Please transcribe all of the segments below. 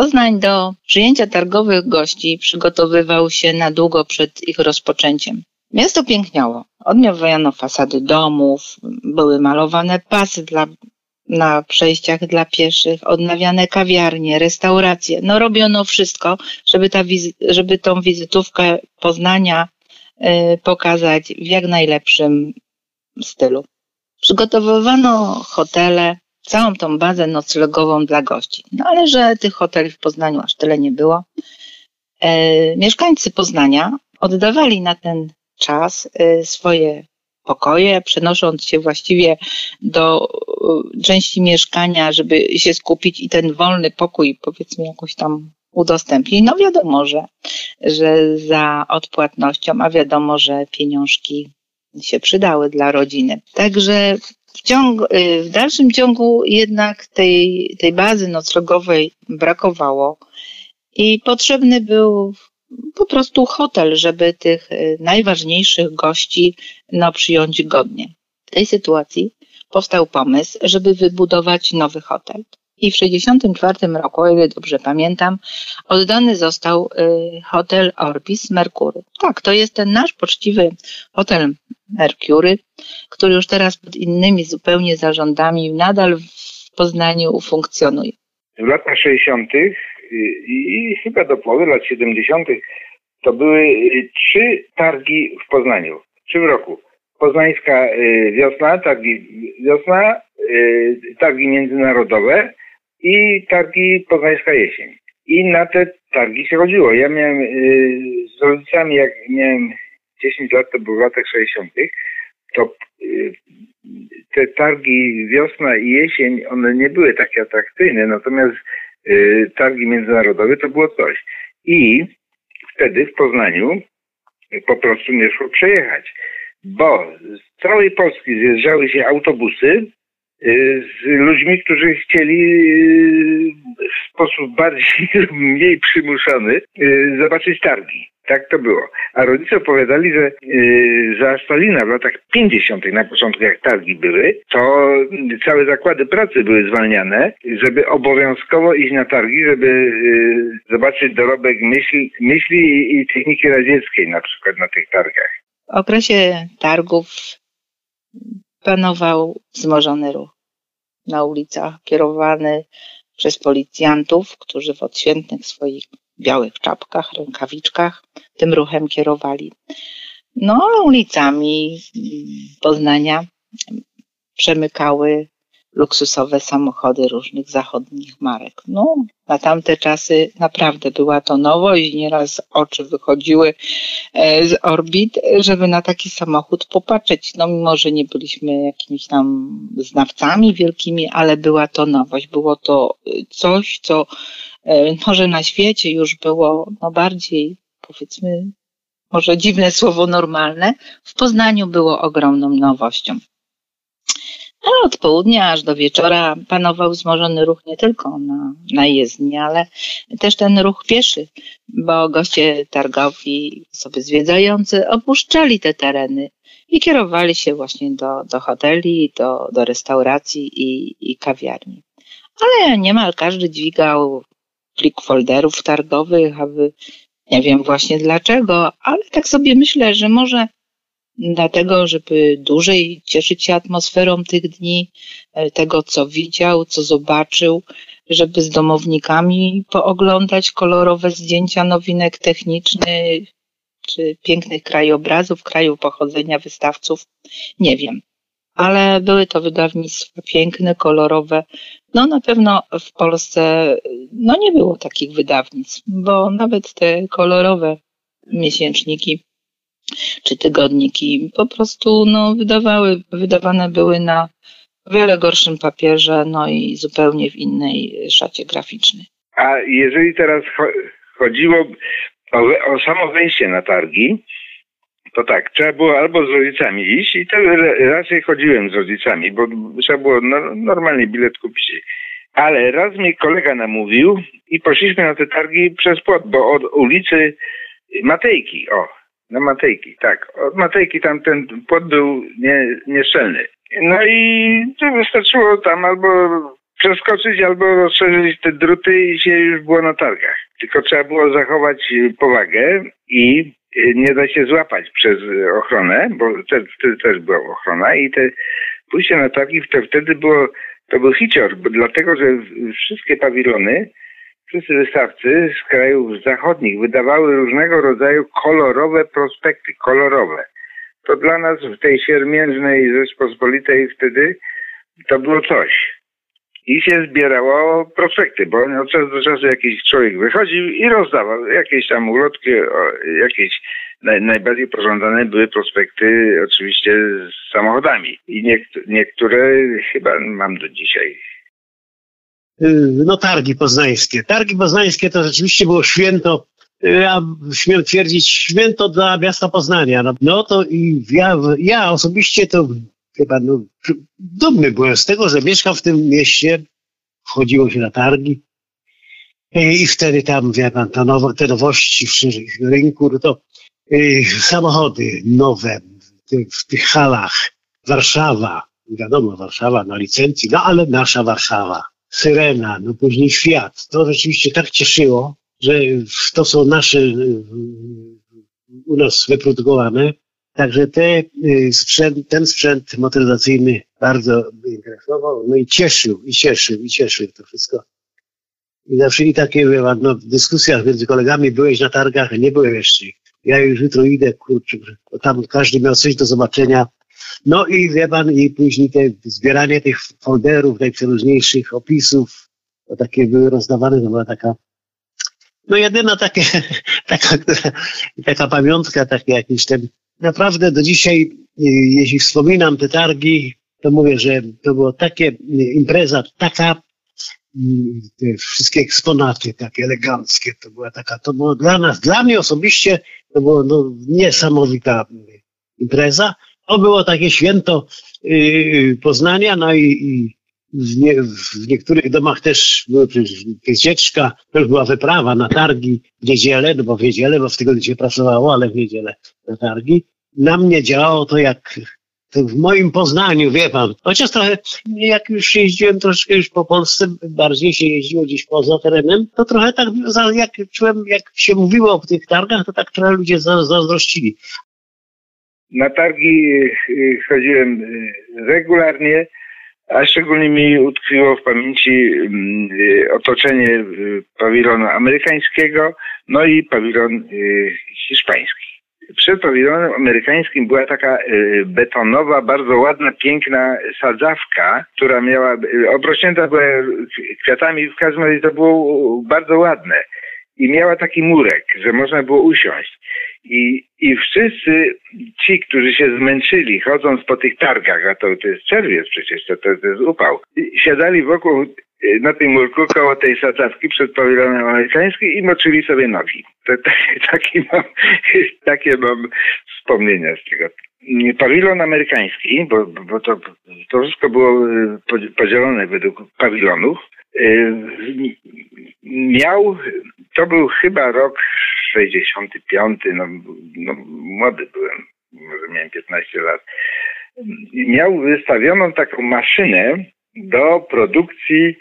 Poznań do przyjęcia targowych gości przygotowywał się na długo przed ich rozpoczęciem. Miasto piękniało. Odnawiano fasady domów, były malowane pasy dla, na przejściach dla pieszych, odnawiane kawiarnie, restauracje. No robiono wszystko, żeby, ta żeby tą wizytówkę Poznania y, pokazać w jak najlepszym stylu. Przygotowywano hotele, całą tą bazę noclegową dla gości. No ale że tych hoteli w Poznaniu aż tyle nie było. E, mieszkańcy Poznania oddawali na ten czas e, swoje pokoje, przenosząc się właściwie do e, części mieszkania, żeby się skupić i ten wolny pokój powiedzmy jakoś tam udostępnić. No wiadomo, że, że za odpłatnością, a wiadomo, że pieniążki się przydały dla rodziny. Także w, ciągu, y, w dalszym ciągu jednak tej, tej bazy noclegowej brakowało i potrzebny był po prostu hotel, żeby tych y, najważniejszych gości no, przyjąć godnie. W tej sytuacji powstał pomysł, żeby wybudować nowy hotel. I w 1964 roku, o ile dobrze pamiętam, oddany został y, hotel Orbis Mercury. Tak, to jest ten nasz poczciwy hotel Mercury, który już teraz pod innymi zupełnie zarządami nadal w Poznaniu funkcjonuje. W latach 60. i chyba do połowy lat 70. to były y, trzy targi w Poznaniu. Trzy w roku. Poznańska y, wiosna, targi wiosna, targi międzynarodowe i targi Poznańska Jesień. I na te targi się chodziło. Ja miałem y, z rodzicami, jak miałem 10 lat, to było w latach 60., to y, te targi wiosna i jesień, one nie były takie atrakcyjne, natomiast y, targi międzynarodowe to było coś. I wtedy w Poznaniu po prostu nie szło przejechać, bo z całej Polski zjeżdżały się autobusy z ludźmi, którzy chcieli y, w sposób bardziej mniej przymuszony y, zobaczyć targi. Tak to było. A rodzice opowiadali, że za Stalina w latach 50. na początku jak targi były, to całe zakłady pracy były zwalniane, żeby obowiązkowo iść na targi, żeby zobaczyć dorobek myśli, myśli i techniki radzieckiej na przykład na tych targach. W okresie targów panował wzmożony ruch na ulicach, kierowany przez policjantów, którzy w odświętnych swoich białych czapkach, rękawiczkach tym ruchem kierowali. No, ulicami Poznania przemykały luksusowe samochody różnych zachodnich marek. No, na tamte czasy naprawdę była to nowość. Nieraz oczy wychodziły e, z orbit, żeby na taki samochód popatrzeć. No, mimo, że nie byliśmy jakimiś tam znawcami wielkimi, ale była to nowość. Było to coś, co e, może na świecie już było no, bardziej, powiedzmy, może dziwne słowo normalne, w Poznaniu było ogromną nowością. Ale od południa aż do wieczora panował wzmożony ruch nie tylko na, na jezdni, ale też ten ruch pieszy, bo goście targowi, osoby zwiedzające opuszczali te tereny i kierowali się właśnie do, do hoteli, do, do restauracji i, i kawiarni. Ale niemal każdy dźwigał plik folderów targowych, aby nie wiem właśnie dlaczego, ale tak sobie myślę, że może dlatego, żeby dłużej cieszyć się atmosferą tych dni, e, tego co widział, co zobaczył, żeby z domownikami pooglądać kolorowe zdjęcia nowinek technicznych czy pięknych krajobrazów, kraju pochodzenia wystawców. Nie wiem. Ale były to wydawnictwa piękne, kolorowe. No na pewno w Polsce no nie było takich wydawnictw, bo nawet te kolorowe miesięczniki czy tygodniki po prostu no, wydawały, wydawane były na wiele gorszym papierze, no i zupełnie w innej szacie graficznej. A jeżeli teraz chodziło o, o samo wejście na targi, to tak, trzeba było albo z rodzicami iść i to raczej chodziłem z rodzicami, bo trzeba było no, normalnie bilet kupić. Ale raz mi kolega namówił i poszliśmy na te targi przez płot, bo od ulicy Matejki, o, na Matejki, tak. Od Matejki tam ten płot był nie, nieszczelny. No i wystarczyło tam albo przeskoczyć albo rozszerzyć te druty i się już było na targach. Tylko trzeba było zachować powagę i nie da się złapać przez ochronę, bo wtedy też była ochrona i te pójście na targi to wtedy było, to był hicior, dlatego że wszystkie pawilony, wszyscy wystawcy z krajów zachodnich wydawały różnego rodzaju kolorowe prospekty, kolorowe. To dla nas w tej siermiężnej Rzeczpospolitej wtedy to było coś i się zbierało prospekty, bo od czasu do czasu jakiś człowiek wychodził i rozdawał jakieś tam ulotki, jakieś naj, najbardziej pożądane były prospekty oczywiście z samochodami i niekt, niektóre chyba mam do dzisiaj. Y, no targi poznańskie. Targi poznańskie to rzeczywiście było święto ja śmiem twierdzić, święto dla miasta Poznania. No, no to i ja, ja osobiście to chyba no, dumny byłem z tego, że mieszkam w tym mieście, wchodziło się na targi i wtedy tam, wie pan, nowo, te nowości w rynku, no to y, samochody nowe w, w tych halach, Warszawa, wiadomo, Warszawa na licencji, no ale nasza Warszawa, Syrena, no później Fiat, to rzeczywiście tak cieszyło, że to są nasze y, u nas wyprodukowane, Także te, y, sprzęt, ten sprzęt motoryzacyjny bardzo interesował, no i cieszył, i cieszył, i cieszył to wszystko. I zawsze i takie no, w dyskusjach między kolegami byłeś na targach, nie byłem jeszcze. Ja już jutro idę, kurczę, tam każdy miał coś do zobaczenia. No i wie pan, i później te zbieranie tych folderów, najprzeróżniejszych opisów, to takie były rozdawane, to była taka, no jedyna takie, taka, taka pamiątka, takie jakieś ten naprawdę do dzisiaj, y, jeśli wspominam te targi, to mówię, że to było takie y, impreza, taka y, te wszystkie eksponaty takie eleganckie, to była taka, to było dla nas, dla mnie osobiście, to było no, niesamowita impreza. To było takie święto Poznania, no i, i w, nie, w, niektórych domach też były wycieczka, już była wyprawa na targi w niedzielę, no bo w niedzielę, bo w tygodniu się pracowało, ale w niedzielę na targi. Na mnie działało to jak to w moim Poznaniu, wie pan. Chociaż trochę, jak już jeździłem troszkę już po Polsce, bardziej się jeździło gdzieś poza terenem, to trochę tak, jak czułem, jak się mówiło o tych targach, to tak trochę ludzie zazdrościli. Na targi y, chodziłem y, regularnie a szczególnie mi utkwiło w pamięci mm, y, otoczenie pawilonu amerykańskiego, no i pawilon hiszpański. Przed pawilonem amerykańskim była taka betonowa, bardzo ładna, piękna sadzawka, która miała, obrośnięta była kwiatami, w każdym razie to było bardzo ładne. I miała taki murek, że można było usiąść. I, I wszyscy ci, którzy się zmęczyli chodząc po tych targach, a to, to jest czerwiec przecież, to, to, jest upał, siadali wokół y, na tym murku koło tej sadzawki przed pawilonem amerykańskim i moczyli sobie nogi. To, to, taki mam, takie mam wspomnienia z tego. Pawilon amerykański, bo, bo to, to wszystko było y, podzielone według pawilonów, y, miał, to był chyba rok 65, no, no młody byłem, może miałem 15 lat. Miał wystawioną taką maszynę do produkcji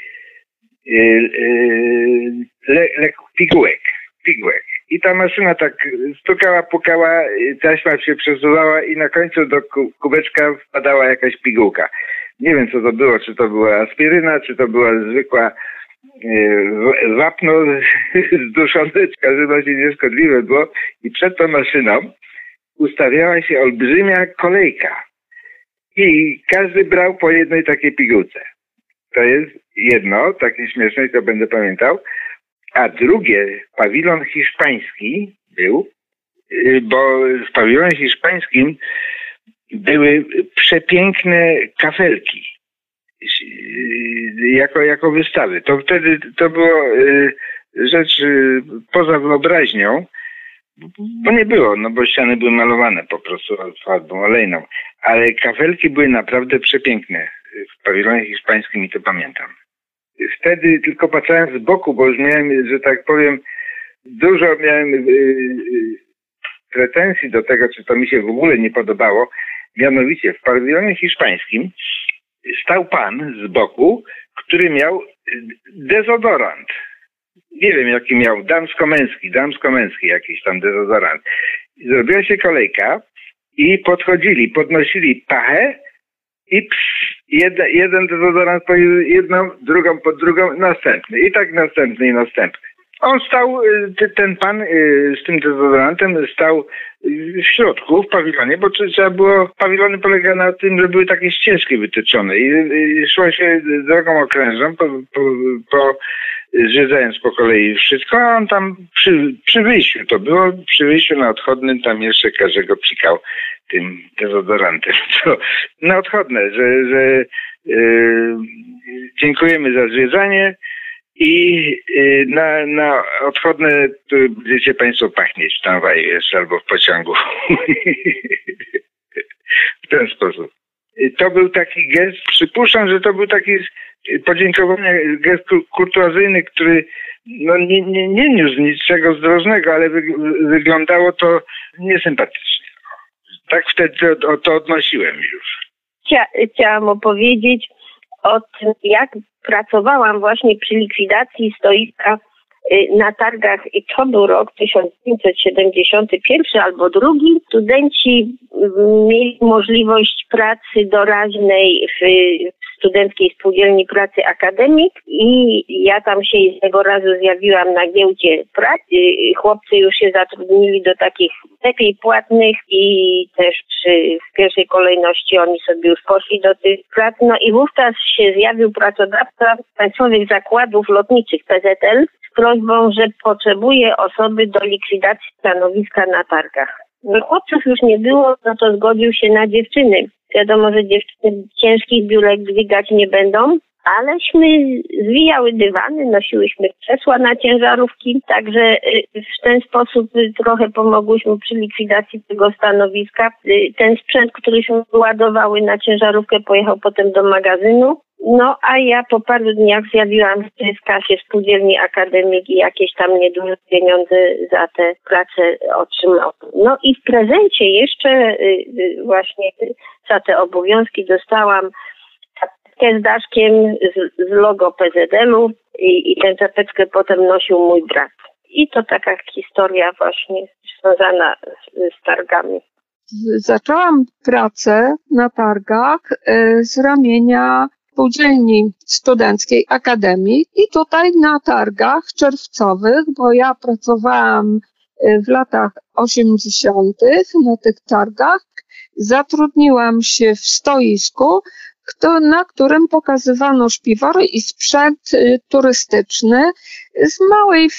y, y, le, le, pigułek, pigułek. I ta maszyna tak stukała, pukała, taśma się przesuwała i na końcu do kubeczka wpadała jakaś pigułka. Nie wiem co to było, czy to była aspiryna, czy to była zwykła wapno zduszone, w każdym razie nieszkodliwe było i przed tą maszyną ustawiała się olbrzymia kolejka i każdy brał po jednej takiej pigułce. To jest jedno, takie śmieszne, to będę pamiętał. A drugie, pawilon hiszpański był, y, bo w pawilonie hiszpańskim były przepiękne kafelki jako, jako wystawy. To wtedy to było y, rzecz y, poza wyobraźnią, bo nie było, no bo ściany były malowane po prostu farbą olejną, ale kafelki były naprawdę przepiękne w pawilonie hiszpańskim i to pamiętam. Wtedy tylko patrzyłem z boku, bo już miałem, że tak powiem, dużo miałem y, pretensji do tego, czy to mi się w ogóle nie podobało. Mianowicie w pawilonie hiszpańskim stał pan z boku, który miał dezodorant. Nie wiem, jaki miał, damsko-męski, damsko-męski jakiś tam dezodorant. Zrobiła się kolejka i podchodzili, podnosili pachę i psz, jeden, jeden dezodorant po jedną, drugą po drugą, następny. I tak następny i następny. On stał, y, ten pan y, z tym dezodorantem stał w środku, w pawilonie, bo trzeba było, pawilony polega na tym, że były takie ścieżki wytyczone i, szło się drogą okrężną, po, po, po, zwiedzając po kolei wszystko, a on tam przy, przy wyjściu to było, przy wyjściu na odchodnym tam jeszcze każdego psikał tym dezodorantem. To na odchodne, że, że yy, dziękujemy za zwiedzanie, i y, na, na odchodne będziecie Państwo pachnieć w tramwaju albo w pociągu. w ten sposób. To był taki gest, przypuszczam, że to był taki podziękowania, gest kurtuazyjny, który no, nie, nie, nie niósł niczego zdrożnego, ale wy, wyglądało to niesympatycznie. Tak wtedy to, to odnosiłem już. Chcia, chciałam opowiedzieć o tym, jak pracowałam właśnie przy likwidacji stoiska y, na targach i to był rok 1971 albo drugi. Studenci mm, mieli możliwość pracy doraźnej w Studenckiej Spółdzielni Pracy Akademik i ja tam się jednego razu zjawiłam na giełdzie pracy. Chłopcy już się zatrudnili do takich lepiej płatnych i też w pierwszej kolejności oni sobie już poszli do tych prac. No i wówczas się zjawił pracodawca Państwowych Zakładów Lotniczych PZL z prośbą, że potrzebuje osoby do likwidacji stanowiska na targach. No chłopców już nie było, no to zgodził się na dziewczyny. Wiadomo, że dziewczyny ciężkich biurek dźwigać nie będą, aleśmy zwijały dywany, nosiłyśmy krzesła na ciężarówki, także y, w ten sposób trochę pomogłyśmy przy likwidacji tego stanowiska. Y, ten sprzęt, któryśmy wyładowały na ciężarówkę pojechał potem do magazynu, no a ja po paru dniach zjawiłam w kasie spółdzielni akademik i jakieś tam nieduże pieniądze za tę pracę otrzymałam. No i w prezencie jeszcze y, y, właśnie za te obowiązki dostałam czapeczkę z daszkiem z, z logo PZL-u i, i tę czapeczkę potem nosił mój brat. I to taka historia właśnie związana z, z targami. Zaczęłam pracę na targach y, z ramienia Spółdzielni Studenckiej Akademii i tutaj na targach czerwcowych, bo ja pracowałam y, w latach 80. na tych targach, zatrudniłam się w stoisku, na którym pokazywano śpiwory i sprzęt y, turystyczny z małej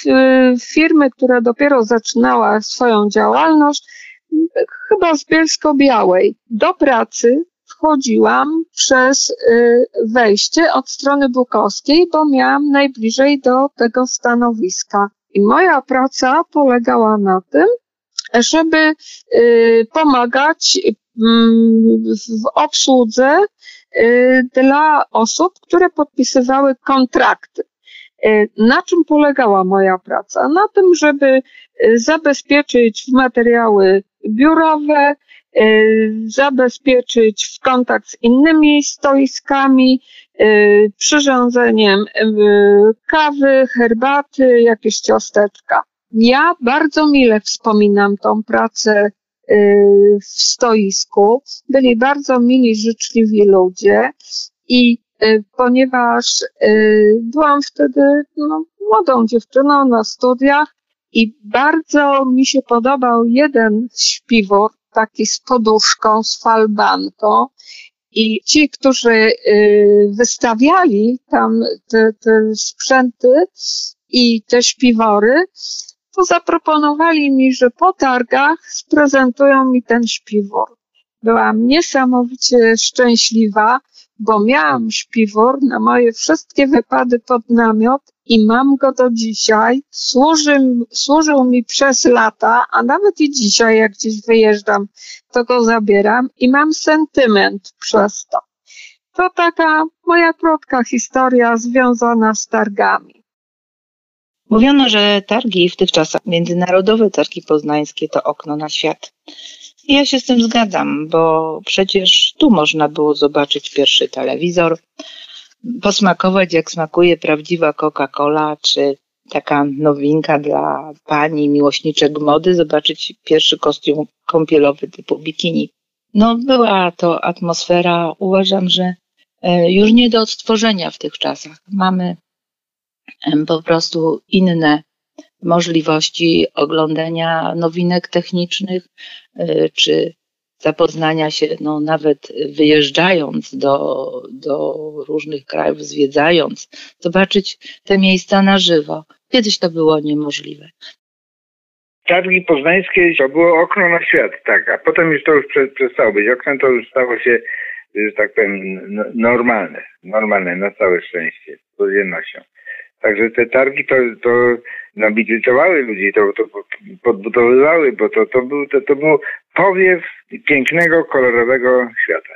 firmy, która dopiero zaczynała swoją działalność, chyba z Bielsko-Białej. Do pracy wchodziłam przez y, wejście od strony Bukowskiej, bo miałam najbliżej do tego stanowiska. I moja praca polegała na tym, żeby y, pomagać mm, w obsłudze y, dla osób, które podpisywały kontrakty. Na czym polegała moja praca? Na tym, żeby zabezpieczyć materiały biurowe, zabezpieczyć w kontakt z innymi stoiskami, y, przyrządzeniem y, kawy, herbaty, jakieś ciasteczka. Ja bardzo mile wspominam tą pracę w stoisku. Byli bardzo mili, życzliwi ludzie i ponieważ byłam wtedy no, młodą dziewczyną na studiach i bardzo mi się podobał jeden śpiwór, taki z poduszką, z falbanką. I ci, którzy y, wystawiali tam te, te sprzęty i te śpiwory, to zaproponowali mi, że po targach sprezentują mi ten śpiwór. Byłam niesamowicie szczęśliwa, bo miałam śpiwór na moje wszystkie wypady pod namiot i mam go do dzisiaj. Służy, służył mi przez lata, a nawet i dzisiaj, jak gdzieś wyjeżdżam, to go zabieram i mam sentyment przez to. To taka moja krótka historia związana z targami. Mówiono, że targi w tych czasach, międzynarodowe targi poznańskie, to okno na świat. Ja się z tym zgadzam, bo przecież tu można było zobaczyć pierwszy telewizor, posmakować jak smakuje prawdziwa Coca-Cola, czy taka nowinka dla pani miłośniczek mody, zobaczyć pierwszy kostium kąpielowy typu bikini. No była to atmosfera, uważam, że e, już nie do odtworzenia w tych czasach. Mamy po prostu inne możliwości oglądania nowinek technicznych, y, czy zapoznania się, no nawet wyjeżdżając do, do różnych krajów, zwiedzając, zobaczyć te miejsca na żywo. Kiedyś to było niemożliwe. Targi poznańskie to było okno na świat, tak, a potem już to już przestało być. Oknem to już stało się, że tak powiem, normalne, normalne na całe szczęście, z codziennością. Także te targi to, to nobilitowały ludzi, to, to podbudowywały, bo to, to, był, to, to był powiew pięknego, kolorowego świata.